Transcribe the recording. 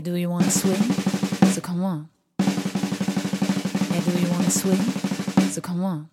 Hey, do you wanna swim? So come on. Hey, do you wanna swim? So come on.